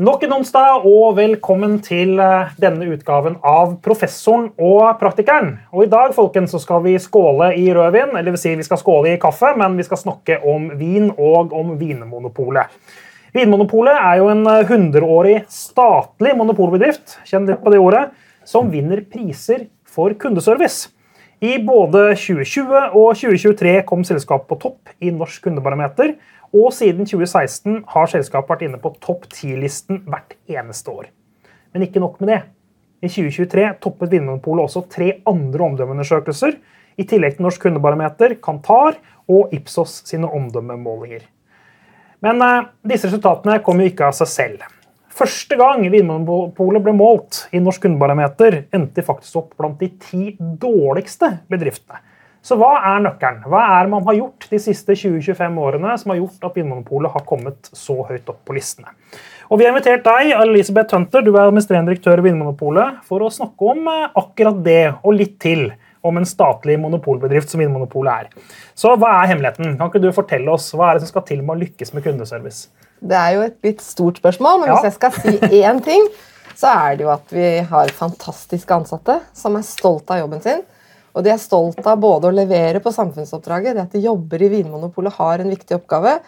Nok en onsdag, og velkommen til eh, denne utgaven av Professoren og praktikeren. Og I dag folkens, så skal vi skåle i rødvin, eller vil si vi skal skåle i kaffe, men vi skal snakke om vin og om Vinmonopolet. Vinmonopolet er jo en 100-årig eh, statlig monopolbedrift kjenn litt på det ordet, som vinner priser for kundeservice. I både 2020 og 2023 kom selskapet på topp i Norsk kundebarometer. Og siden 2016 har selskapet vært inne på topp 10-listen hvert eneste år. Men ikke nok med det. I 2023 toppet Vinmonopolet også tre andre omdømmeundersøkelser, i tillegg til Norsk kundebarometer, Kantar og Ipsos sine omdømmemålinger. Men eh, disse resultatene kom jo ikke av seg selv. Første gang Vinmonopolet ble målt i Norsk kundebarometer, endte de faktisk opp blant de ti dårligste bedriftene. Så hva er nøkkelen? Hva er det man har gjort de siste 20-25 årene som har gjort at Vinmonopolet har kommet så høyt opp på listene? Og Vi har invitert deg, Elisabeth Hunter, du er administrerende direktør i Vinmonopolet, for å snakke om eh, akkurat det og litt til om en statlig monopolbedrift som Vinmonopolet er. Så hva er hemmeligheten? Kan ikke du fortelle oss hva er det som skal til med å lykkes med kundeservice? Det er jo et litt stort spørsmål, men ja. hvis jeg skal si én ting, så er det jo at vi har fantastiske ansatte som er stolt av jobben sin og de er stolt av både å levere på samfunnsoppdraget, det at de jobber i Vinmonopolet har en viktig oppgave,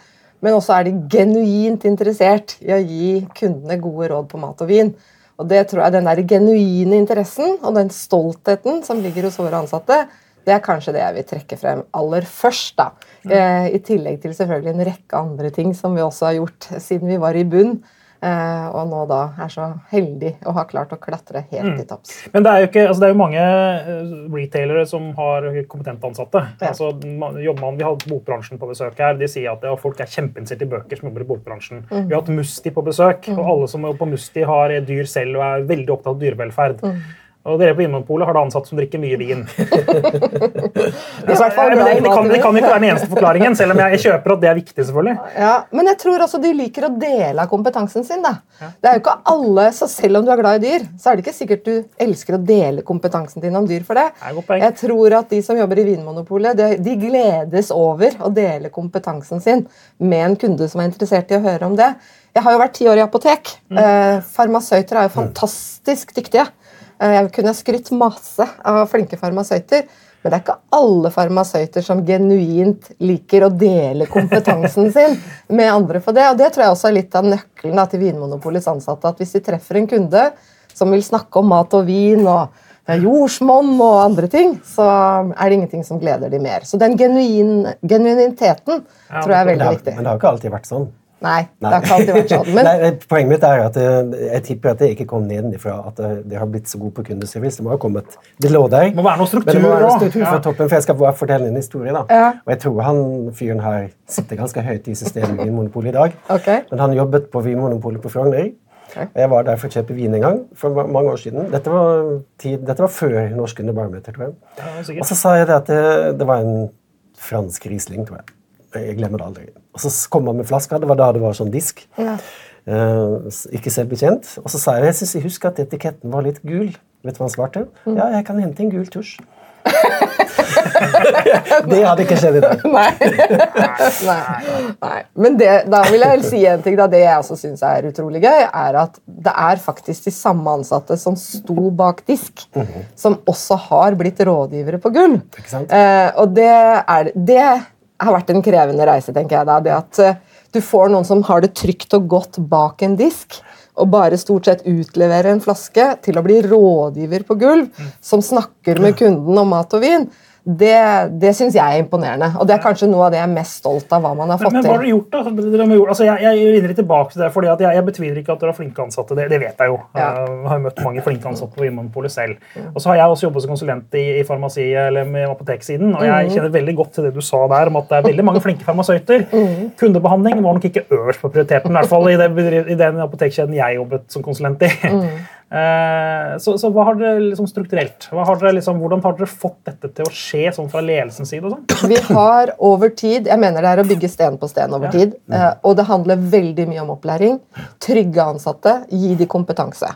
men også er de genuint interessert i å gi kundene gode råd på mat og vin. Og det tror jeg Den der genuine interessen og den stoltheten som ligger hos våre ansatte, det er kanskje det jeg vil trekke frem aller først. da. Eh, I tillegg til selvfølgelig en rekke andre ting som vi også har gjort siden vi var i bunn. Uh, og nå da er så heldig å ha klart å klatre helt mm. til topps. Men det er, jo ikke, altså det er jo mange eh, retailere som har kompetente ansatte. Ja. Altså, man, man, vi har hatt bokbransjen på besøk her. De sier at ja, folk er kjempeinteressert i bøker som jobber i bokbransjen. Mm. Vi har hatt Musti på besøk, mm. og alle som jobber på Musti, har dyr selv og er veldig opptatt av dyrevelferd. Mm. Og dere på Vinmonopolet har da ansatte som drikker mye vin. det, det, kan, det, kan, ikke være den eneste forklaringen, selv om jeg, jeg, kjøper at det er viktig. selvfølgelig. Ja, Men jeg tror også de liker å dele av kompetansen sin. da. Ja. Det er jo ikke alle, så Selv om du er glad i dyr, så er det ikke sikkert du elsker å dele kompetansen din om dyr for det. det jeg tror at de som jobber i Vinmonopolet, de, de gledes over å dele kompetansen sin med en kunde som er interessert i å høre om det. Jeg har jo vært ti år i apotek. Mm. Eh, farmasøyter er jo fantastisk dyktige. Eh, jeg kunne skrytt masse av flinke farmasøyter, men det er ikke alle farmasøyter som genuint liker å dele kompetansen sin med andre for det. Og det tror jeg også er litt av nøkkelen da, til Vinmonopolets ansatte. At hvis de treffer en kunde som vil snakke om mat og vin og eh, jordsmonn og andre ting, så er det ingenting som gleder de mer. Så den genuin, genuiniteten ja, tror jeg er veldig viktig. Men det har ikke alltid vært sånn. Nei, det har ikke alltid vært sånn. Men... Nei, poenget mitt er at eh, jeg tipper at det ikke kom nedenfra At eh, det har blitt så god på kundeservice. Det må ha kommet Det lå der. Det må være noe struktur, men det må være noe struktur fra ja. toppen, for Jeg skal bare fortelle en historie. da. Ja. Og jeg tror han fyren her sitter ganske høyt i systemet i Vinmonopolet i dag. Okay. Men han jobbet på Vinmonopolet på Frogner. Okay. Jeg var der for å kjøpe vin en gang for mange år siden. Dette var, tid, dette var før Norsk Underbarometer, tror jeg. Ja, og så sa jeg det at det, det var en fransk Riesling, tror jeg. Jeg glemmer det aldri. Og så kom han med flaska. Det var da det var sånn disk. Ja. Uh, ikke selvbetjent. Og så sa jeg jeg syns jeg husker at etiketten var litt gul. Vet du hva han svarte? Mm. Ja, jeg kan hente en gul tusj. det hadde ikke skjedd i dag. Nei. Nei. Nei. Men det, da vil jeg si en ting. Da. Det jeg også syns er utrolig gøy, er at det er faktisk de samme ansatte som sto bak disk, mm -hmm. som også har blitt rådgivere på gull. Eh, og det er det har vært en krevende reise, tenker jeg da. Det at uh, du får noen som har det trygt og godt bak en disk, og bare stort sett utleverer en flaske til å bli rådgiver på gulv, mm. som snakker med kunden om mat og vin det, det syns jeg er imponerende. Og det er kanskje noe av det jeg er mest stolt av hva man har fått til. Men, hva har dere gjort, da? Altså, jeg, jeg vinner tilbake til det, fordi jeg, jeg, betviler ikke at dere har flinke ansatte. Det, det vet jeg jo. Ja. Jeg har møtt mange flinke ansatte på Vinmonopolet selv. Og så har jeg også jobbet som konsulent i, i farmasi eller med apoteksiden, og jeg mm. kjenner veldig godt til det du sa der om at det er veldig mange flinke farmasøyter. Mm. Kundebehandling var nok ikke øverst på prioriteten, i hvert fall i, det, i den apotekkjeden jeg jobbet som konsulent i. Mm. Eh, så, så, hva har dere liksom strukturelt? Har dere liksom, hvordan har dere fått dette til å skje sånn fra ledelsens side? Sånn? Vi har over tid Jeg mener det er å bygge sten på sten over ja. tid. Eh, og det handler veldig mye om opplæring. Trygge ansatte, gi de kompetanse.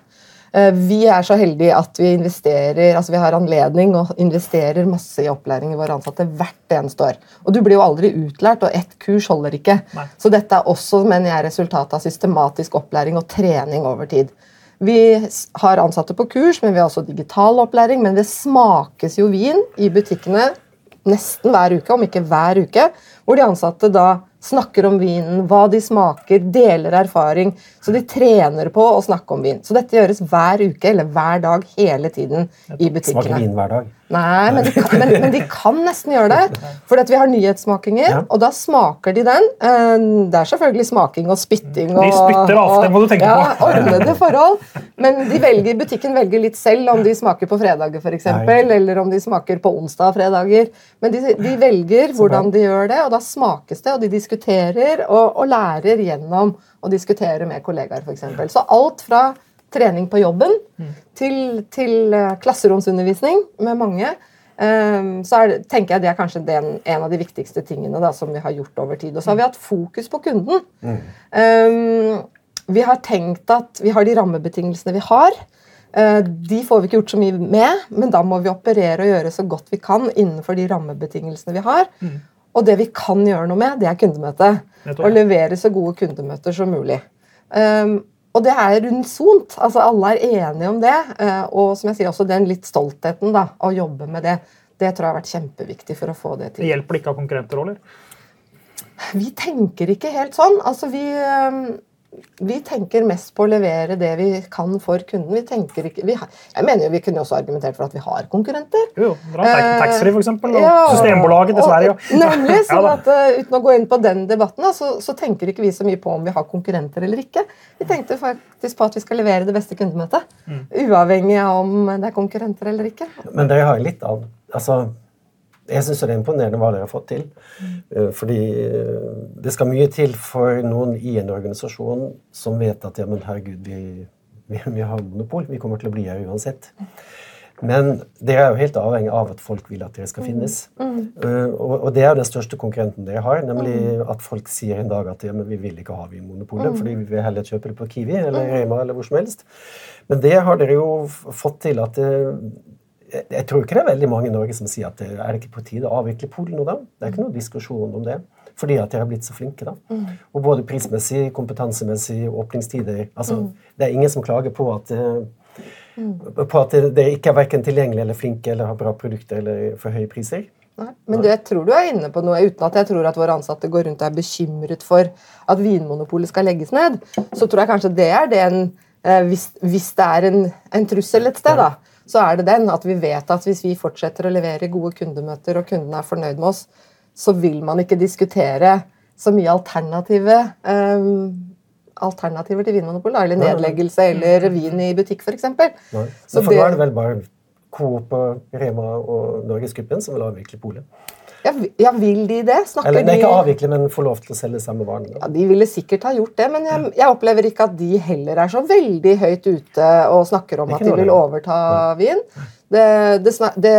Eh, vi er så heldige at vi investerer, altså vi har anledning og investerer masse i opplæring i våre ansatte hvert eneste år. Og du blir jo aldri utlært, og ett kurs holder ikke. Nei. Så dette er også mener jeg, resultatet av systematisk opplæring og trening over tid. Vi har ansatte på kurs, men vi har også digital opplæring. Men det smakes jo vin i butikkene nesten hver uke, om ikke hver uke, hvor de ansatte da snakker om vinen, hva de smaker, deler erfaring. Så de trener på å snakke om vin. Så dette gjøres hver uke eller hver dag hele tiden i butikkene. Smaker vin hver dag? Nei, men de, kan, men, men de kan, nesten gjøre det. For vi har nyhetssmakinger, ja. og da smaker de den. Eh, det er selvfølgelig smaking og spytting. Og, de spytter ofte, må du tenke ja, på. Ordnede forhold. Men de velger, butikken velger litt selv om de smaker på fredager, f.eks. Eller om de smaker på onsdag og fredager. Men de, de velger hvordan de gjør det, og da smakes det, og de diskuterer og, og lærer gjennom å diskutere med kollegaer, f.eks. Så alt fra trening på jobben mm. til, til eh, klasseromsundervisning med mange. Um, så er, tenker jeg det er kanskje den, en av de viktigste tingene da, som vi har gjort over tid. Og så har vi hatt fokus på kunden. Mm. Um, vi har tenkt at vi har de rammebetingelsene vi har. Uh, de får vi ikke gjort så mye med, men da må vi operere og gjøre så godt vi kan innenfor de rammebetingelsene vi har. Mm. Og det vi kan gjøre noe med, det er kundemøte. Og levere så gode kundemøter som mulig. Um, og det er unisont. Altså, alle er enige om det. Eh, og som jeg sier, også den litt stoltheten da, å jobbe med det, det tror jeg har vært kjempeviktig for å få det til. Det hjelper ikke av konkurrenter, eller? Vi tenker ikke helt sånn. Altså, vi, eh, vi tenker mest på å levere det vi kan for kunden. Vi tenker ikke, vi har, jeg mener jo Vi kunne også argumentert for at vi har konkurrenter. Jo, bra. Taxfree f.eks. Og ja, Systembolaget dessverre. Sverige. Nemlig. sånn at uh, Uten å gå inn på den debatten, så, så, tenker ikke vi så mye på om vi har konkurrenter eller ikke. Vi tenkte faktisk på at vi skal levere det beste kundemøtet. Mm. Uavhengig av om det er konkurrenter eller ikke. Men dere har litt av altså jeg syns det er imponerende hva dere har fått til. Mm. Fordi eh, det skal mye til for noen i en organisasjon som vet at ja, men herregud, vi, vi, vi har monopol. Vi kommer til å bli her uansett. Men dere er jo helt avhengig av at folk vil at dere skal mm. finnes. Mm. Uh, og, og, det er jo den største konkurrenten dere har, nemlig mm. at folk sier en dag at ja, men vi vil ikke ha Vinmonopolet, mm. fordi vi vil heller kjøpe det på Kiwi eller Rema eller hvor som helst. Men det har dere jo fått til at uh, jeg tror ikke det er veldig mange i Norge som sier at det er det ikke på tide å avvikle Polen nå, da? Det er ikke noen diskusjon om det. Fordi at de har blitt så flinke. da. Mm. Og både prismessig, kompetansemessig, åpningstider altså, mm. Det er ingen som klager på at, mm. på at dere ikke er verken tilgjengelige eller flinke eller har bra produkter eller for høye priser. Nei, men det, jeg tror du er inne på noe, uten at jeg tror at våre ansatte går rundt og er bekymret for at Vinmonopolet skal legges ned. Så tror jeg kanskje det er det eh, hvis, hvis, det er en, en trussel et sted. da, så er det den at vi vet at hvis vi fortsetter å levere gode kundemøter, og kundene er fornøyd med oss, så vil man ikke diskutere så mye alternative um, alternativer til Vinmonopolet, eller nedleggelse eller vin i butikk, f.eks. Så for det, nå er det vel bare Coop, Rema og Norgesgruppen som vil avvikle polet? Ja, ja, vil de det? Snakker Eller ikke avvikle, men få lov til å selge samme varen? Ja, De ville sikkert ha gjort det, men jeg, jeg, opplever ikke at de heller er så veldig høyt ute og snakker om at de vil overta vin. Det, det, det,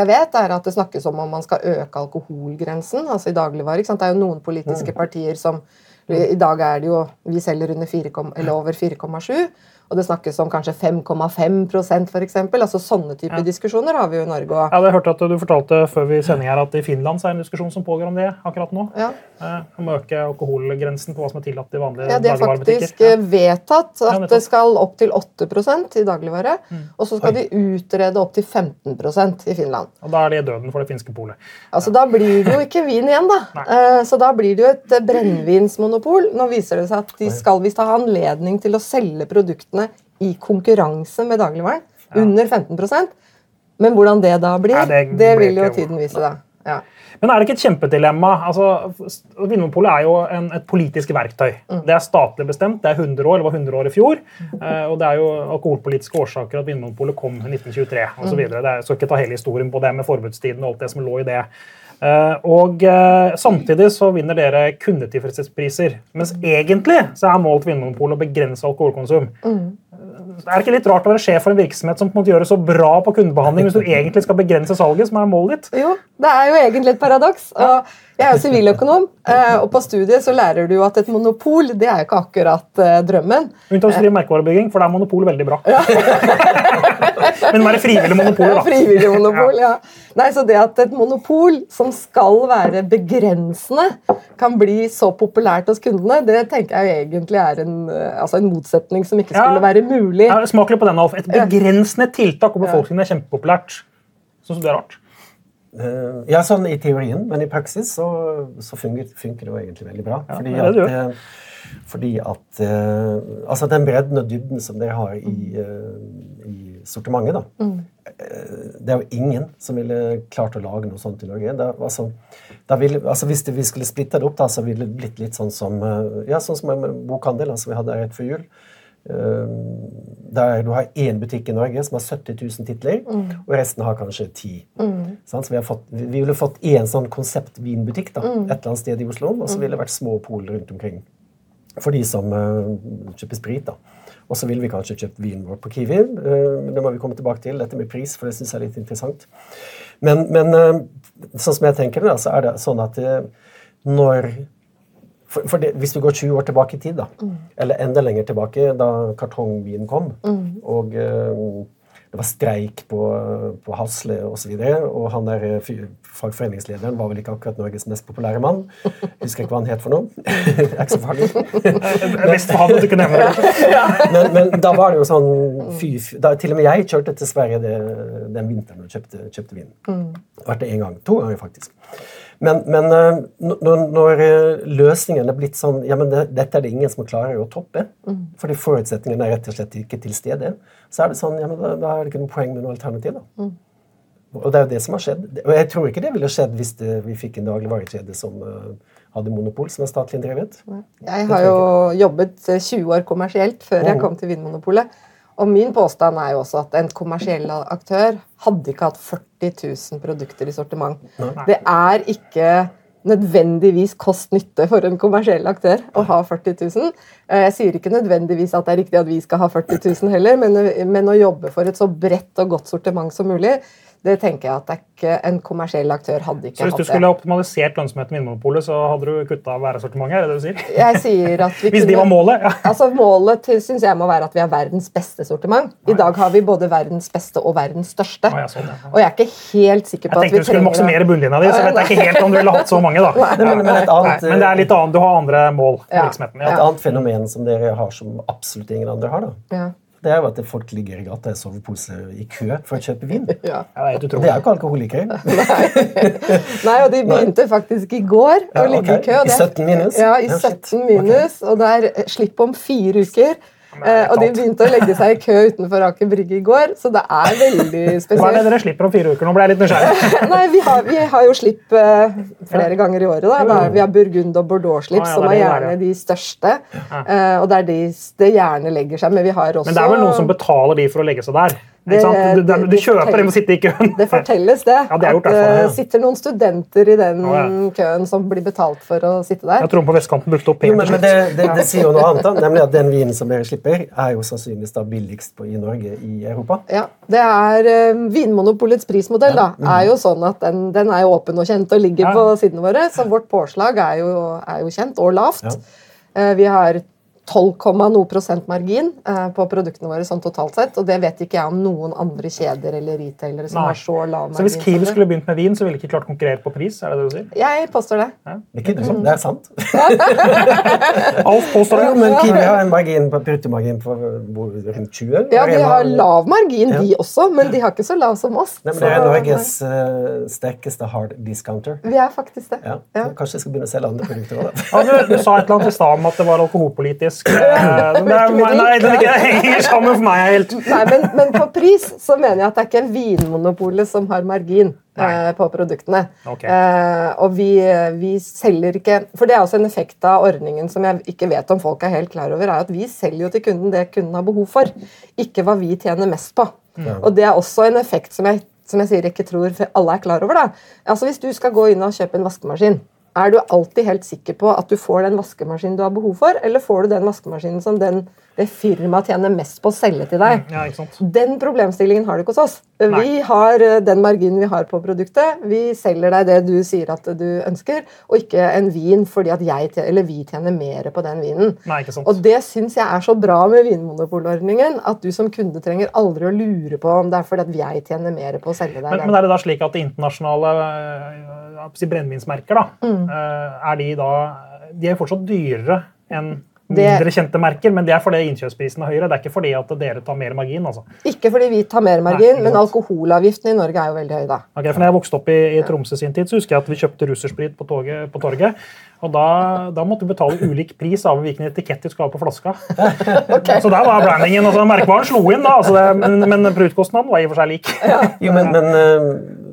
jeg vet, er at det snakkes om om man skal øke alkoholgrensen altså i dagligvare. Det er jo noen politiske mm. partier som I dag er det jo Vi selger under 4, eller over 4,7 og det snakkes om kanskje 5,5% f.eks. Altså, sånne type ja. diskusjoner har vi jo i Norge. Og... Ja, jeg hørte at Du fortalte før vi sending her at i Finland så er det en diskusjon som pågår om det akkurat nå. Ja. Eh, om å øke alkoholgrensen på hva som er tillatt i vanlige ja, Det er faktisk ja. vedtatt at det skal opp til 8% i dagligvare. Mm. Og så skal Oi. de utrede opp til 15% i Finland. Og Da er det døden for det finske polet. Altså, Da blir det jo ikke vin igjen, da. Eh, så da blir det jo et brennevinsmonopol. Nå viser det seg at de skal visst ha anledning til å selge produktene i konkurranse med dagligvaren. Ja. Under 15% Men hvordan det da blir, ja, det, det, vil jo tiden vise. da. Ja. Men er det ikke et kjempedilemma? Altså, Vinmonopolet er jo en, et politisk verktøy. Mm. Det er statlig bestemt. Det er 100 år, det var 100 år i fjor. Uh, og det er jo alkoholpolitiske årsaker at Vinmonopolet kom i 1923 osv. Jeg skal ikke ta hele historien på det med forbudstiden og alt det som lå i det. Uh, og uh, Samtidig så vinner dere kundetilfredshetspriser. Mens egentlig så er målet Vinmonopolet å begrense alkoholkonsum. Mm Er det ikke litt rart å være sjef for en virksomhet som på en måte gjør det så bra på kundebehandling hvis du egentlig skal begrense salget, som er målet ditt? Jo, det er jo egentlig et paradoks. og Jeg er siviløkonom, eh, og på studiet så lærer du at et monopol det er ikke akkurat eh, drømmen. Unntatt skrive merkevarebygging, for da er monopol veldig bra. Ja. Men være frivillig monopol, da. Frivillig monopol, ja. Nei, så Det at et monopol som skal være begrensende, kan bli så populært hos kundene, det tenker jeg egentlig er en, eh, altså en motsetning som ikke skulle ja. være mulig. Ja, Smak litt på den, Alf. Et begrensende tiltak overfor folk som er kjempepopulært. Sånn du det er rart? Uh, ja, sånn i teorien, men i praksis så, så funker, funker, det jo egentlig veldig bra. Ja, fordi, det at, uh, fordi at uh, Altså den bredden og dybden som dere har i, i sortimentet, da. Mm. Det er jo ingen som ville klart å lage noe sånt i Norge. Da, altså, da ville, altså hvis det, vi skulle splitta det opp, da, så ville det blitt litt sånn som ja, sånn som en bokhandel altså vi hadde rett før jul. Ehm, der du har én butikk i Norge som har 70 000 titler, mm. og resten har kanskje ti. Mm. Så vi, fått, vi, ville fått én sånn konseptvinbutikk da, mm. et eller annet sted i Oslo, og så ville det vært små pol rundt omkring for de som uh, kjøper sprit. da. Og så ville vi kanskje kjøpt vinen vår på Kiwi. Uh, det må vi komme tilbake til, dette med pris, for det syns jeg er litt interessant. Men, men uh, sånn som jeg tenker det, så er det sånn at når for, for det, Hvis vi går 20 år tilbake i tid, da, mm. eller enda lenger tilbake, da kartongvin kom, mm. og uh, det var streik på, på Hasle osv., og, så og han der eh, fagforeningslederen var vel ikke akkurat Norges mest populære mann. Husker ikke hva han het for noe. er ikke så farlig. Best for han at du ikke nevner det. men, men, da var det jo sånn fy, da, Til og med jeg kjørte til Sverige det, den vinteren og kjøpte, kjøpte vin. Mm. Vært det én gang. To ganger, faktisk. Men, men eh, når, når, eh, løsningen er blitt sånn ja, men det, dette er det ingen som klarer å toppe, mm. fordi forutsetningene er rett og slett ikke til stede, så er det sånn, ja, men da, da er det ikke noe poeng med noe alternativ. da. Mm. Og det er jo det som har skjedd. Og jeg tror ikke det ville skjedd hvis det, vi fikk en dagligvarekjede som uh, hadde monopol, som er statlig drevet. Jeg har jo jobbet 20 år kommersielt før jeg kom til Vinmonopolet. Og min påstand er jo også at en kommersiell aktør hadde ikke hatt 40 000 produkter i sortiment. Det er ikke nødvendigvis kost-nytte for en kommersiell aktør å ha 40 000. Eh, jeg sier ikke nødvendigvis at det er riktig at vi skal ha 40 000 heller, men, men å jobbe for et så bredt og godt sortiment som mulig, det tenker jeg at det er ikke en kommersiell aktør hadde ikke hatt det. Så hvis du skulle optimalisert lønnsomheten i Vinmonopolet, så hadde du kutta væresortimentet? Er det det du sier? Jeg sier at vi hvis de var målet? Ja. Altså Målet syns jeg må være at vi har verdens beste sortiment. I dag har vi både verdens beste og verdens største. Nei, jeg sånn, ja. Og jeg er ikke helt sikker på at vi trenger Jeg tenkte du skulle maksimere bunnlinja di, så vet jeg ikke helt om du ville hatt så mange. da. Men, men, annet, men, det er litt annet, du har andre mål i virksomheten. Et annet fenomen som dere har som absolutt ingen andre har, da det er jo at folk ligger i gata i sovepose i kø for å kjøpe vin. Ja. Det er jo ikke alkoholikere. Nei. Nei, og de begynte faktisk i går å ligge i kø. I 17 minus? Ja, i 17 minus, og det er slipp om fire uker. Eh, og de begynte å legge seg i kø utenfor Aker Brygge i går, så det er veldig spesielt. Hva er det dere slipper om fire uker? Nå ble jeg litt nysgjerrig. Nei, vi har, vi har, jo slipp uh, flere ganger i året. Da. Vi har Burgund og Bordeaux-slipp, ah, ja, som er gjerne de største. Uh, og det er de det gjerne legger seg. Men vi har også Men det er vel noen som betaler de for å legge seg der? Det, du, du, du kjøper dem og sitter i køen. Det fortelles det. Ja, det at det ja. sitter noen studenter i den oh, ja. køen som blir betalt for å sitte der. Jeg tror på vestkanten brukte opp penger. men, men det, det, det, sier jo noe annet, da, nemlig at den vinen som dere slipper, er jo sannsynligvis da billigst på, i Norge i Europa. Ja, det er uh, Vinmonopolets prismodell da, er jo sånn at den, den, er åpen og kjent og ligger på sidene våre, så vårt påslag er jo, er jo kjent og lavt. Uh, vi har 12, noe prosent margin eh, på produktene våre sånn totalt sett. Og det vet ikke jeg om noen andre kjeder eller retailere som Nei. har så lav margin. Så hvis Kiwi skulle begynt med vin, så ville de ikke klart å konkurrere på pris? er det det du sier? Jeg påstår det. Ja. Det, er ikke, det er sant. Alf påstår det. Ja, men Kiwi har en margin på bruttomargin på rundt 20? Ja, de har lav margin, de også, men de har ikke så lav som oss. Nei, men Det er Norges uh, sterkeste hard discounter. Vi er faktisk det. Ja. Ja. Kanskje jeg skal begynne å selge andre produkter òg, ja, du, du, sa et eller annet i stad om at det var alkoholpolitisk faktisk. nei, det henger sammen for meg helt. Nei, men, men, på pris så mener jeg at det er ikke Vinmonopolet som har margin eh, på produktene. Okay. Eh, og vi, vi, selger ikke For det er også en effekt av ordningen som jeg ikke vet om folk er helt klar over, er at vi selger jo til kunden det kunden har behov for, ikke hva vi tjener mest på. Mm. Og det er også en effekt som jeg, som jeg sier ikke tror alle er klar over. da. Altså Hvis du skal gå inn og kjøpe en vaskemaskin er du alltid helt sikker på at du får den vaskemaskinen du har behov for, eller får du den vaskemaskinen som den det firmaet tjener mest på å selge til deg. Ja? Den problemstillingen har du ikke hos oss. Vi har eh, den marginen vi har på produktet. Vi selger deg det du sier at du ønsker, og ikke en vin fordi at jeg, eller vi tjener mer på den vinen. Nei. Og det syns jeg er så bra med vinmonopolordningen, at du som kunde trenger aldri å lure på om det er fordi at jeg tjener mer på å selge deg Men, men er det da slik at de internasjonale si brennevinsmerker da, Mm. øh, er de da De er fortsatt dyrere enn mindre kjente merker, men det er fordi innkjøpsprisen er høyere. Det er ikke fordi at dere tar mer margin. altså. Ikke fordi vi tar mer margin, Nei, men alkoholavgiften i Norge er jo veldig høy, da. Ok, for når jeg vokste opp i, i Tromsø sin tid, så husker jeg at vi kjøpte russersprit på, toget, på torget. Og da, da måtte vi betale ulik pris av hvilken etikett vi skulle ha på flaska. Så der var brandingen. altså Merkevaren slo inn, da, altså det, men, men brutkostnaden var i og for seg lik. Jo, men, men eh,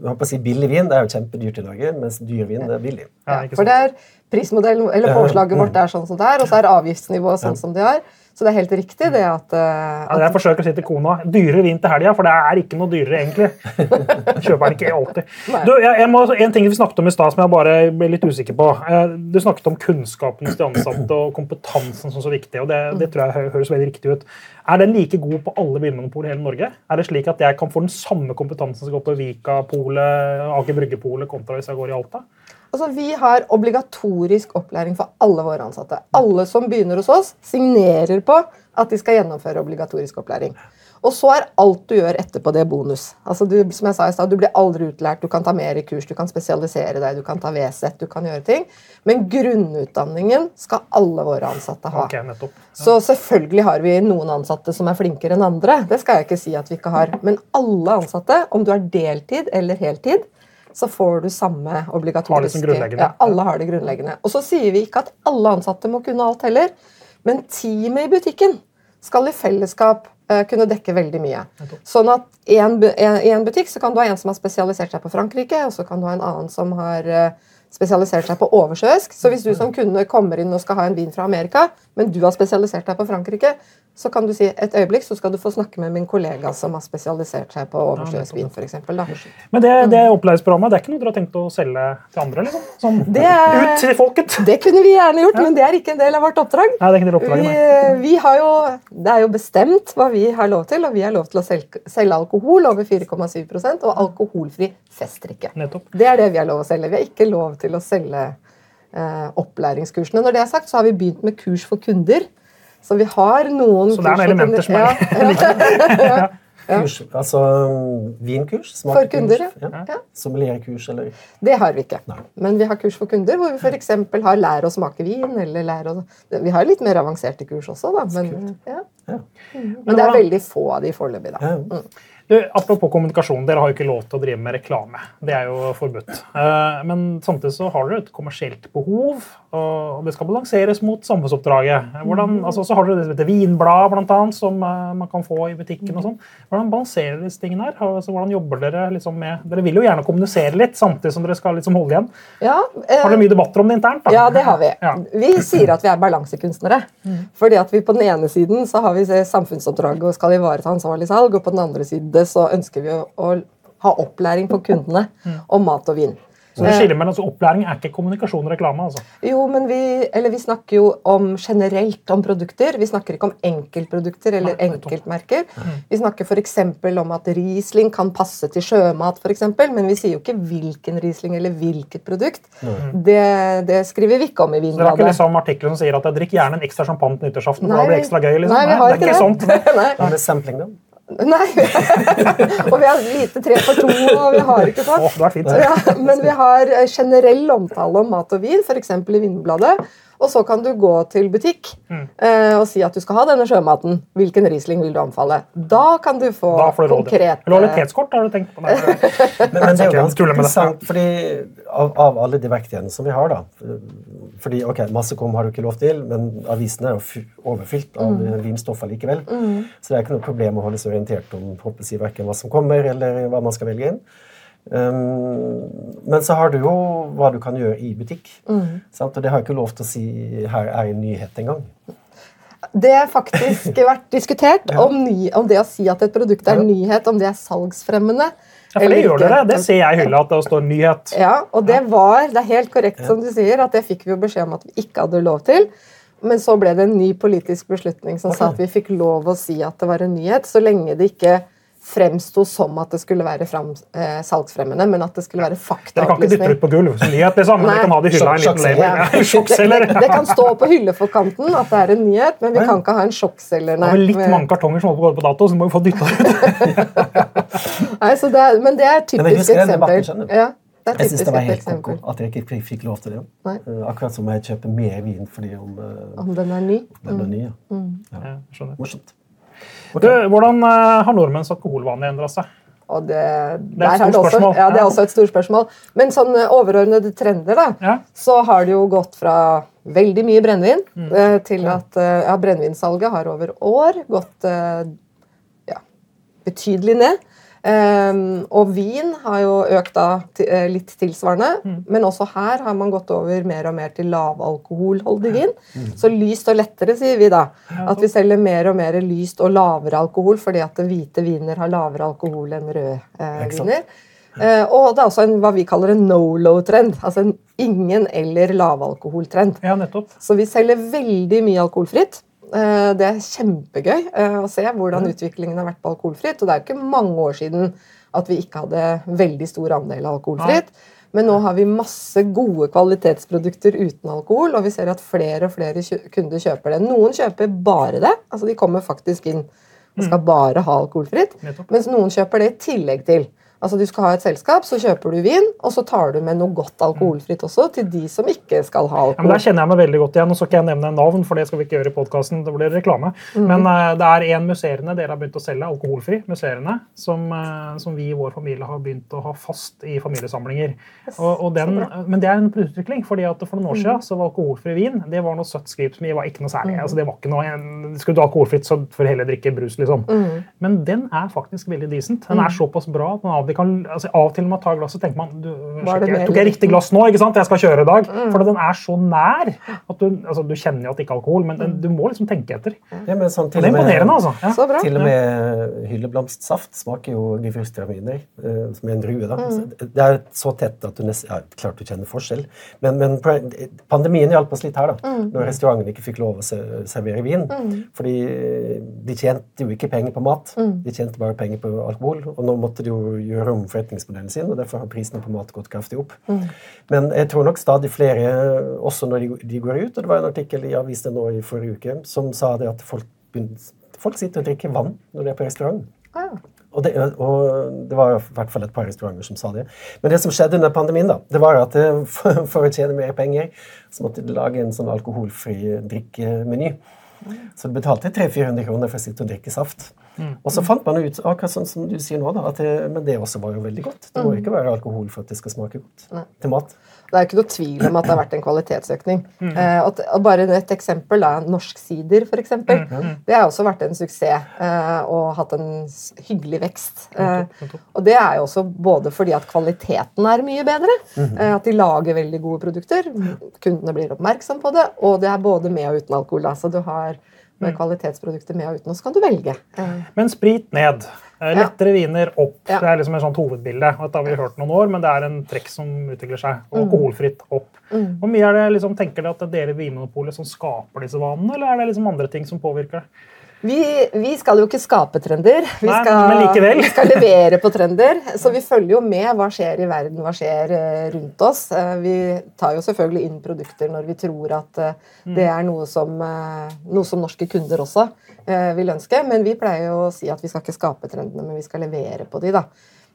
håper å si billig vin det er jo kjempedyrt i Norge, mens dyr vin det er billig. Ja, For det er prismodellen, eller påslaget vårt er sånn som det er, og så er avgiftsnivået sånn som det er. Så det er helt riktig det at, at Ja, jeg forsøker å si til kona dyrere vin til helga, for det er ikke noe dyrere, egentlig. Kjøper den ikke alltid. Du, jeg, jeg må, en ting vi snakket om i stad som jeg bare ble litt usikker på. Eh, Du snakket om kunnskapen hos de ansatte og kompetansen som så viktig. og det, det tror jeg høres veldig riktig ut. Er den like god på alle vinmonopol i hele Norge? Er det slik at jeg kan få den samme kompetansen som går på Vika-polet, Aker Brygge-polet, kontra hvis jeg går i Alta? Altså, Vi har obligatorisk opplæring for alle våre ansatte. Alle som begynner hos oss, signerer på at de skal gjennomføre obligatorisk opplæring. Og så er alt du gjør etterpå, det bonus. Altså du, som jeg sa i sted, du blir aldri utlært, du kan ta mer i kurs, du kan spesialisere deg, du kan ta VZ, du kan gjøre ting. Men grunnutdanningen skal alle våre ansatte ha. Okay, nettopp. Så selvfølgelig har vi noen ansatte som er flinkere enn andre. Det skal jeg ikke si at vi ikke har. Men alle ansatte, om du er deltid eller heltid, så får du samme obligatoriske Har. Ja, alle har det grunnleggende. Og så sier vi ikke at alle ansatte må kunne alt heller, men teamet i butikken skal i fellesskap eh, kunne dekke veldig mye. Sånn at i en, i en butikk så kan du ha en som har spesialisert seg på Frankrike, og så kan du ha en annen som har eh, spesialisert seg på oversjøisk. Så hvis du som kunde kommer inn og skal ha en vin fra Amerika, men du har spesialisert deg på Frankrike, så kan du si et øyeblikk, så skal du få snakke med min kollega som har spesialisert seg på oversjøisk vin, eksempel. Men det, det opplæringsprogrammet det er ikke noe dere har tenkt å selge til andre? liksom? Som, Det Ut til folket! Det kunne vi gjerne gjort, men det er ikke en del av vårt oppdrag. Nei, det er ikke det oppdraget, Vi, vi har jo, det er jo bestemt hva vi har lov til, og vi har lov til å selge, selge alkohol over 4,7% og alkoholfri festdrikke. Nettopp. Det er det vi har lov å selge. Vi har ikke lov til å selge opplæringskursene. Når det er sagt, så har vi begynt med kurs for kunder. Så vi har noen Så det er noen elementer som er ja, ja, Kurs, altså vinkurs? For kunder, ja. ja. ja. Sommelierkurs, eller Det har vi ikke. Nei. Men vi har kurs for kunder hvor vi f.eks. har lær å smake vin. eller lær å... Vi har litt mer avanserte kurs også, da. Men, ja. Ja. men det er veldig få av de foreløpig. da. Mm. Du, apropos kommunikasjon, dere har jo ikke lov til å drive med reklame. Det er jo forbudt. Eh, Men samtidig så har dere et kommersielt behov, og det skal balanseres mot samfunnsoppdraget. Hvordan, altså, så har dere det som heter vinblad, blant annet, som eh, man kan få i butikken. og sånn. Hvordan balanserer dere disse tingene her? Altså, hvordan jobber Dere liksom med... Dere vil jo gjerne kommunisere litt, samtidig som dere skal liksom holde igjen. Ja, eh, Har dere mye debatter om det internt? da? Ja, det har vi. Ja. Vi sier at vi er balansekunstnere. Fordi at vi på den ene siden så har vi det samfunnsoppdraget og skal ivareta ansvarlig salg, og på den andre siden så ønsker vi å, å ha opplæring for kundene om mat og vin. Så det skiller mellom, altså, Opplæring er ikke kommunikasjon og reklame. altså. Jo, men vi, eller vi snakker jo om generelt om produkter. Vi snakker ikke om enkeltprodukter eller enkeltmerker. Vi snakker f.eks. om at Riesling kan passe til sjømat, for eksempel, men vi sier jo ikke hvilken Riesling eller hvilket produkt. Det, det skriver vi ikke om i Vinbladet. Det er ikke liksom artikkelen som sier at jeg drikker gjerne en ekstra champagne til nyttårsaften. for Nei, da blir det ekstra gøy. liksom. Nei, vi har det er ikke det. sånt. Nei. er det sampling, da? Nei. og vi har lite tre for to, og vi har ikke sånn. Fint. Ja, men vi har eh, generell omtale om mat og vin, f.eks. i Vinbladet. Og så kan du gå til butikk Mm. eh, og si at du skal ha denne sjømaten. Hvilken Riesling vil du anbefale? Da kan du få konkret Lojalitetskort har du tenkt på? Men, men det er jo ganske med det. interessant, fordi av, av alle de verktøyene som vi har, da fordi ok, Massekom har du ikke lov til, men avisene er jo fy- overfylt av Mm. vinstoffer likevel. Mm. Så det er ikke noe problem å holde seg orientert om håper jeg, hverken hva som kommer, eller hva man skal velge inn. Um, men så har du jo hva du kan gjøre i butikk. Mm. Sant? Og det har jeg ikke lov til å si her er en nyhet engang. Det har faktisk vært diskutert om, ny, om det å si at et produkt er Ja. nyhet, om det er salgsfremmende. Ja, for det gjør dere. Det ser jeg i hylla, at det står nyhet. Ja, og det var, det er helt korrekt som du sier, at det fikk vi jo beskjed om at vi ikke hadde lov til. men så ble det en ny politisk beslutning som okay. sa at vi fikk lov å si at det var en nyhet, så lenge det ikke fremsto som at det skulle være fram, eh, salgsfremmende, men at det skulle være faktaopplysning. Dere kan ikke dytte ut på gulv som nyhet, liksom, men vi kan ha det i hylla en liten label. Ja. Det, det, det, kan stå på hylleforkanten at det er en nyhet, men vi kan ikke ha en sjokkselger. Det er litt mange kartonger som holder på å gå på dato, så må vi få dytta ut. nei, det er, men det er typisk eksempel. Ja, jeg syns det var helt koko at jeg ikke fikk lov til det. Nei. Eh, akkurat som jeg kjøper mer vin fordi om, uh, om den er ny. Den er ny ja. Mm. ja. Morsomt. Okay. hvordan uh, har nordmenns alkoholvaner endra seg? Og det, det, er er det, også, ja, det, er også, et stort spørsmål. Men sånn overordnede trender, da, ja. så har det jo gått fra veldig mye brennevin mm. uh, til at ja, brennevinsalget har over år gått ja, betydelig ned. Um, og vin har jo økt da uh, litt tilsvarende, mm. men også her har man gått over mer og mer til lavalkoholholdig vin. Mm. Så lyst og lettere, sier vi da. At vi selger mer og mer lyst og lavere alkohol fordi at hvite viner har lavere alkohol enn røde eh, viner. Uh, og det er også en, hva vi kaller en no-low-trend. Altså en ingen- eller lavalkoholtrend. Ja, nettopp. Så vi selger veldig mye alkoholfritt. Eh, det er kjempegøy eh, å se hvordan utviklingen har vært på alkoholfritt. Og det er jo ikke mange år siden at vi ikke hadde veldig stor andel alkoholfritt. Men nå har vi masse gode kvalitetsprodukter uten alkohol, og vi ser at flere og flere kunder kjøper det. Noen kjøper bare det. altså De kommer faktisk inn og skal mm. bare ha alkoholfritt. Mens noen kjøper det i tillegg til. Altså Du skal ha et selskap, så kjøper du vin, og så tar du med noe godt alkoholfritt også til de som ikke skal ha alkohol. Ja, men Der kjenner jeg meg veldig godt igjen. og skal kan jeg nevne navn, for det skal vi ikke gjøre i podkasten. Det blir reklame. Mm. Men uh, det er en musserende dere har begynt å selge, alkoholfri musserende, som, uh, som, vi i vår familie har begynt å ha fast i familiesamlinger. Yes, og, og den, men det er en utvikling, fordi at for noen år siden mm. så var alkoholfri vin det var noe søtt skripsmi, var ikke noe særlig. Mm. Altså, det var ikke noe, en, Skulle du ha alkoholfritt, så får du heller drikke brus, liksom. Mm. Men den er faktisk veldig decent. Den er mm. såpass bra. den har kan, altså, Av og til når man tar glasset, tenker man du, jeg, Tok jeg riktig glass nå? ikke sant? Jeg skal kjøre i dag. Mm. For den er så nær. at Du, altså, du kjenner jo at det ikke er alkohol, men den, du må liksom tenke etter. Ja, men sånn, til det er imponerende. altså. Ja. Til og med hylleblomstsaft smaker jo gefyrstraminer, uh, eh, som er en drue. da. Mm. Det er så tett at du nesten ja, klart du kjenner forskjell. Men, men pandemien hjalp oss litt her, da. Mm. Når restaurantene ikke fikk lov å servere vin. Mm. Fordi de tjente jo ikke penger på mat. Mm. De tjente bare penger på alkohol. Og nå måtte de jo gjøre om forretningsmodellen sin, og derfor har prisene på mat gått kraftig opp. Mm. Men jeg tror nok stadig flere, også når de, de, går ut, og det var en artikkel i avisen nå i forrige uke som sa det at folk, folk sitter og drikker vann når de er på restaurant. Ah. Og det, og det, var i hvert fall et par restauranter som sa det. Men det som skjedde under pandemien, da, det var at eh, for, for å tjene mer penger, så måtte de lage en sånn alkoholfri drikkemeny. Så du betalte 300-400 kroner for å sitte og drikke saft. Mm. Og så fant man ut akkurat sånn som du sier nå, da, at det, men det også var jo veldig godt. Det må mm. ikke være alkohol for at det skal smake godt Nei. til mat. Det er ikke noe tvil om at det har vært en kvalitetsøkning. Mm. Eh, og, og bare et eksempel da, Norsk sider, f.eks. Mm. Det har også vært en suksess eh, og hatt en hyggelig vekst. Eh, og det er jo også både fordi at kvaliteten er mye bedre, mm. eh, at de lager veldig gode produkter, kundene blir oppmerksom på det, og det er både med og uten alkohol. Da, så du har med mm. kvalitetsprodukter med og uten, og så kan du velge. Men sprit ned. Eh, lettere viner opp. Ja. Det er liksom et sånt hovedbilde. Dette har vi hørt noen år, men det er en trekk som utvikler seg. Og Alkoholfritt opp. Mm. Hvor mye er det liksom, tenker dere at det er dere Vinmonopolet som skaper disse vanene, eller er det liksom andre ting som påvirker det? Vi, vi, skal jo ikke skape trender. Vi skal, Nei, vi skal, levere på trender. Så vi følger jo med hva skjer i verden, hva skjer eh, rundt oss. Eh, vi tar jo selvfølgelig inn produkter når vi tror at eh, mm. det er noe som, noe som norske kunder også vil ønske. Men vi pleier jo å si at vi skal ikke skape trendene, men vi skal levere på de. da.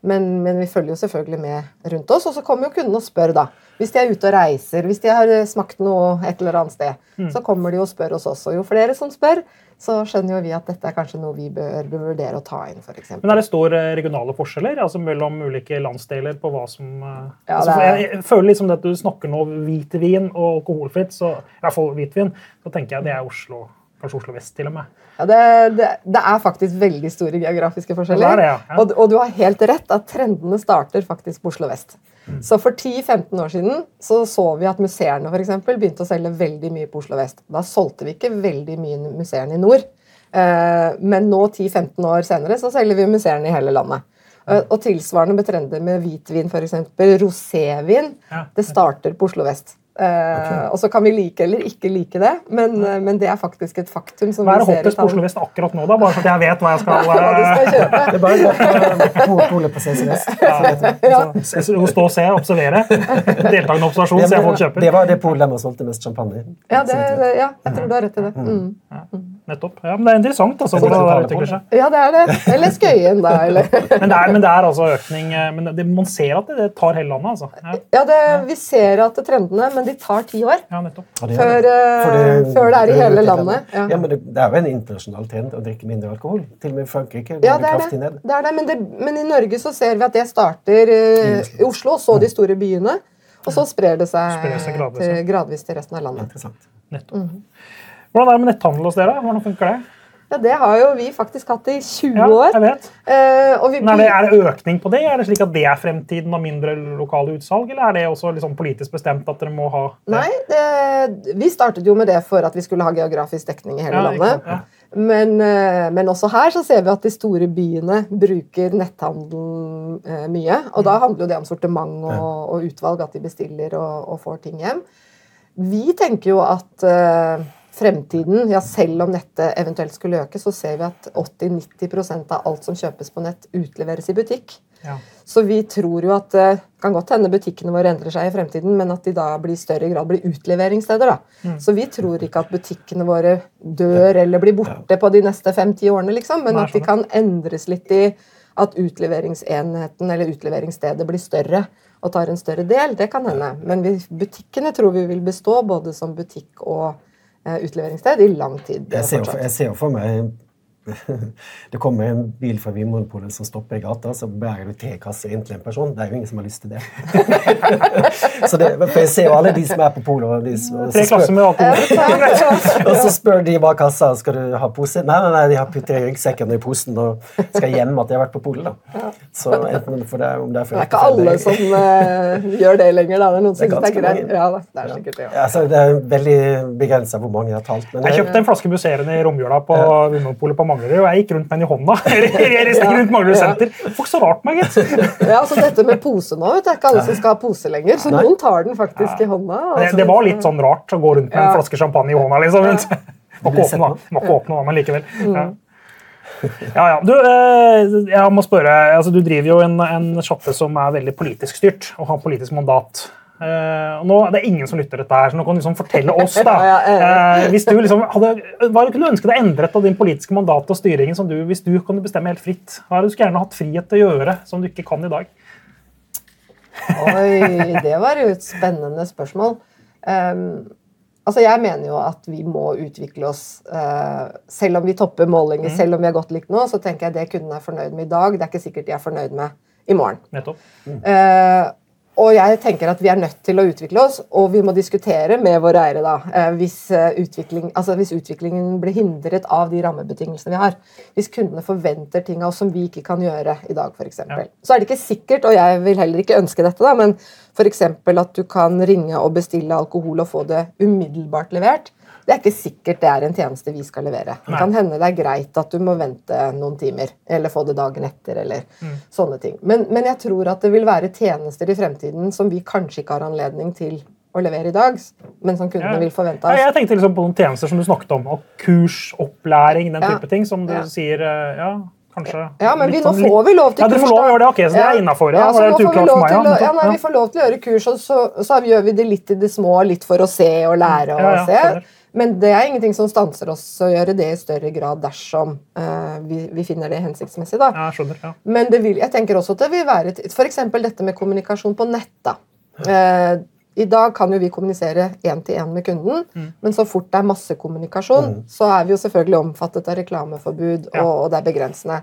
Men, men, vi følger jo selvfølgelig med rundt oss. Og så kommer jo kundene og spør, da. Hvis de er ute og reiser, hvis de har smakt noe et eller annet sted, mm. så kommer de og spør hos oss. Og jo flere som spør, så skjønner jo vi at dette er kanskje noe vi bør, vurdere å ta inn. For eksempel. Men Er det store regionale forskjeller altså mellom ulike landsdeler på hva som eh, ja, altså, er... jeg, jeg, føler liksom at du snakker nå hvitvin og alkoholfritt, så, i hvert fall hvitvin, så tenker jeg det er Oslo. Kanskje Oslo vest, til og med. Ja, det, det, det, er faktisk veldig store geografiske forskjeller. Det det, ja. Ja. Og, og, du har helt rett at trendene starter faktisk på Oslo vest. Mm. Så for 10-15 år siden så, så vi at museene for eksempel, begynte å selge veldig mye på Oslo vest. Da solgte vi ikke veldig mye museene i nord. Eh, men nå, 10-15 år senere, så selger vi museene i hele landet. Eh, og tilsvarende med trender med hvitvin, f.eks. Rosévin. Det starter på Oslo vest. Okay. Og så kan vi like eller ikke like det, men, men det er faktisk et faktum. som Hva er hottest på Oslo Vest akkurat nå, da? Bare så jeg vet hva jeg skal, hva skal kjøpe. Det er bare å gå på CC Vest. Ja. Ja. Stå og se, observere. Deltakende observasjon, se folk kjøper. Det var det polet der man solgte mest champagne. Ja, det, ja, jeg tror du har rett i det. Mm. Nettopp. Ja, men Det er interessant altså, hvordan det utvikler seg. Ja, det er det. Eller Skøyen, da. Eller. men, det er, men, det er, altså økning eh, men det, Man ser at det, det tar hele landet, altså. Ja, ja det, vi ser at det trendene, men de tar ti år. Ja, nettopp. Før, uh, før, det er i hele landet. Ja, ja men det, er jo en internasjonal trend å drikke mindre alkohol. Til og med Frankrike går ja, det kraftig ned. Det er det, men, men, i Norge så ser vi at det starter uh, i Oslo, så de store byene. Og så sprer det seg, sprer seg gradvis, til, gradvis, til, resten av landet. Interessant. Nettopp. Mm -hmm. Hvordan er det med netthandel hos dere? Hvordan funker det? Ja, Det har jo vi faktisk hatt i 20 ja, år. jeg vet. Eh, vi... er, det, er, det, økning på det? Er det slik at det er fremtiden og mindre lokale utsalg? Eller er det også liksom politisk bestemt at dere må ha det? Nei, det, vi startet jo med det for at vi skulle ha geografisk dekning i hele ja, landet. Ja. Men, eh, men, også her så ser vi at de store byene bruker netthandel eh, mye. Og da handler jo det om sortiment og, og utvalg, at de bestiller og, og, får ting hjem. Vi tenker jo at eh, fremtiden, ja selv om nettet eventuelt skulle øke, så ser vi at 80-90% av alt som kjøpes på nett, utleveres i butikk. Ja. Så vi tror jo at det eh, kan godt hende butikkene våre endrer seg i fremtiden, men at de da blir større grad blir utleveringssteder. da. Mm. Så vi tror ikke at butikkene våre dør eller blir borte på de neste fem-ti årene, liksom, men at de kan endres litt i at utleveringsenheten eller utleveringsstedet blir større og tar en større del. Det kan hende. Men vi, butikkene tror vi vil bestå både som butikk og utleveringssted i lang tid. Jeg ser, for, jeg ser for meg det kommer en bil fra Vinmonopolet som stopper i gata, så bærer du tekasser inn til en person. Det er jo ingen som har lyst til det. så det for jeg ser jo alle de som er på polet. Tre klasser med alkohol. og så spør de bak kassa skal du ha pose. Nei, nei, nei de har puttet ryggsekken i posen og skal hjem at de har vært på polet. Så enten for det, om det er for Det er ikke alle som uh, gjør det lenger. Da. Det er noen som det er greit. Ja, det er sikkert det. Ja. Altså, det er veldig begrensa hvor mange jeg har talt. jeg kjøpte en flaske musserende i romjula på Vinmonopolet på Manglerud, og jeg gikk rundt med den i hånda. Jeg rundt Manglerud senter. Folk så rart meg, gitt. Ja, altså dette med pose nå, vet er ikke alle som skal ha pose lenger, så noen tar den faktisk i hånda. Det, det, var litt sånn rart å gå rundt med en flaske champagne i hånda, liksom. Må ikke åpne, da. Må ikke åpne, da, men likevel. Mm. Ja. Ja, ja. Du, eh, jeg må spørre, altså, du driver jo en, en sjappe som er veldig politisk styrt og har politisk mandat. Uh, nå, det er ingen som lytter dette her, så nå kan du liksom fortelle oss. da. Uh, hvis du liksom hadde, Hva kunne du ønske deg endret av din politiske mandat og styringen som du, hvis du kunne bestemme helt fritt? Hva det du skulle gjerne hatt frihet til å gjøre som du ikke kan i dag? Oi, det var jo et spennende spørsmål. Um, altså Jeg mener jo at vi må utvikle oss. Uh, selv om vi topper målinger, mm. selv om vi er godt likt nå, så tenker jeg det kundene er fornøyd med i dag. Det er ikke sikkert de er fornøyd med i morgen. Nettopp. Mm. Uh, og jeg tenker at vi er nødt til å utvikle oss, og vi må diskutere med våre eiere da, eh, hvis, eh, utvikling, altså hvis utviklingen blir hindret av de rammebetingelsene vi har. Hvis kundene forventer ting av oss som vi ikke kan gjøre i dag, f.eks. Ja. Så er det ikke sikkert, og jeg vil heller ikke ønske dette, da, men f.eks. at du kan ringe og bestille alkohol og få det umiddelbart levert. Det er ikke sikkert det er en tjeneste vi skal levere. Det kan hende det er greit at du må vente noen timer, eller få det dagen etter, eller mm. sånne ting. Men, men, jeg tror at det vil være tjenester i fremtiden som vi kanskje ikke har anledning til å levere i dag, men som kundene ja. vil forvente av oss. Ja, jeg tenkte liksom på noen tjenester som du snakket om, og kurs, opplæring, den type ting, som du sier eh, ja, Kanskje. Ja, men vi, nå sånn får vi lov til kurs. Ja, du får lov til å gjøre det, ok, så det er innafor. Ja, ja, vi, ja, ja, vi får lov til å gjøre kurs, og så, så, gjør vi det litt i det små, litt for å se og lære og se. Men det er ingenting som stanser oss å gjøre det i større grad dersom uh, vi, vi, finner det hensiktsmessig. Da. Ja, skjønner, ja. Men vil, jeg tenker også at det vil være f.eks. dette med kommunikasjon på nett. da. Uh, I dag kan jo vi kommunisere én-til-én med kunden, mm. men så fort det er massekommunikasjon, mm. så er vi jo selvfølgelig omfattet av reklameforbud, ja. og, og, det er begrensende.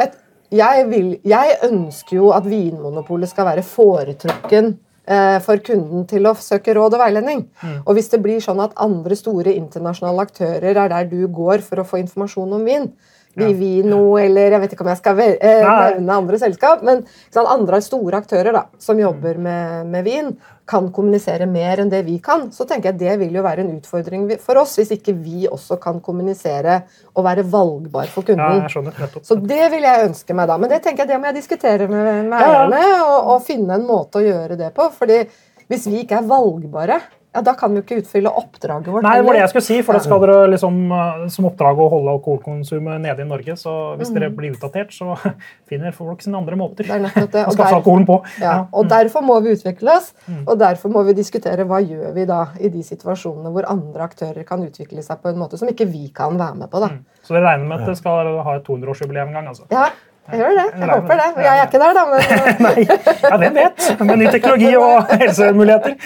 Jeg, jeg, vil, jeg ønsker jo at Vinmonopolet skal være foretrukken for kunden til å søke råd og veiledning. Mm. Og hvis det blir sånn at andre store internasjonale aktører er der du går for å få informasjon om vin, Vivino eller jeg vet ikke om jeg skal eh, nevne andre selskap, men sant, andre store aktører da, som jobber med, med, vin, kan kommunisere mer enn det vi kan, så tenker jeg det vil jo være en utfordring for oss hvis ikke vi også kan kommunisere og være valgbar for kunden. Ja, skjønner, så det vil jeg ønske meg da. Men det tenker jeg det må jeg diskutere med, med eierne og, og finne en måte å gjøre det på. fordi Hvis vi ikke er valgbare, ja, da kan vi jo ikke utfylle oppdraget vårt. Nei, det var det jeg skulle si, for det skal dere liksom eh, som oppdrag å holde alkoholkonsumet nede i Norge. Så hvis dere Mm. blir utdatert, så finner folk sine andre måter Det er nettopp det. å skaffe der, alkoholen på. ja, Ja. og derfor må vi utvikle oss, Mm. og derfor må vi diskutere hva gjør vi da i de situasjonene hvor andre aktører kan utvikle seg på en måte som ikke vi kan være med på. da. Så dere regner med at dere skal ha et 200-årsjubileum en gang? altså? Ja, jeg gjør det. Jeg håper det. Jeg er ikke der, da, men Nei, ja, hvem vet? Med ny teknologi og helsemuligheter.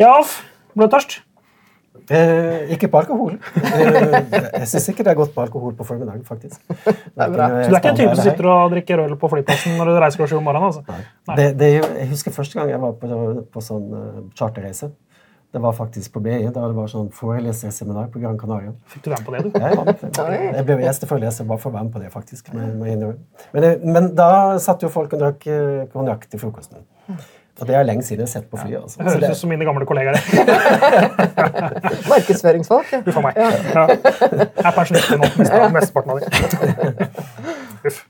Ja. Ble du tørst? Eh, ikke på alkohol. Eh, jeg syns ikke det er godt på alkohol på formiddagen, faktisk. Det er bra. Så du er ikke en type som sitter og drikker øl på flyplassen når du reiser klokka sju om morgenen? altså? Nei. Det, det, jeg husker første gang jeg var på, på sånn uh, charterreise. Det var faktisk på BI. Da det var sånn foreleserseminar på Gran Canaria. Fikk du være med på det, du? Med på jeg ble gjesteforeleser bare for å være med på det, faktisk. Innrømme. Men, men da satt jo folk og drakk eh, konjakk til frokosten. Og det er lenge siden jeg har sett på flyet. Altså. Det det, høres ut som mine gamle kollegaer. markedsføringsfolk. ja. Uff a meg. Ja. Jeg er pensjonist nå. mest- Mesteparten av dem. Uff.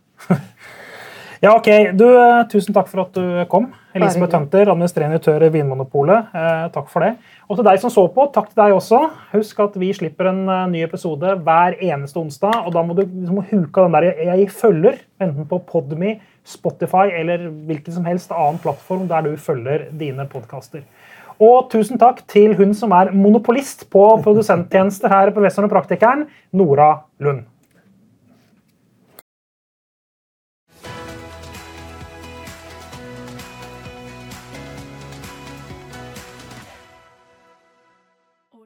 Ja, ok. Du, eh, tusen takk for at du kom. Elisabeth Hunter, Tønter, administrerende direktør i Vinmonopolet. Eh, takk for det. Og til deg som så på, takk til deg også. Husk at vi slipper en eh, ny episode hver eneste onsdag. Og da må du liksom huke av den der 'jeg følger', enten på Podme, Spotify eller hvilken som helst annen plattform der du følger dine podkaster. Og tusen takk til hun som er monopolist på produsenttjenester her, professoren og praktikeren, Nora Lund.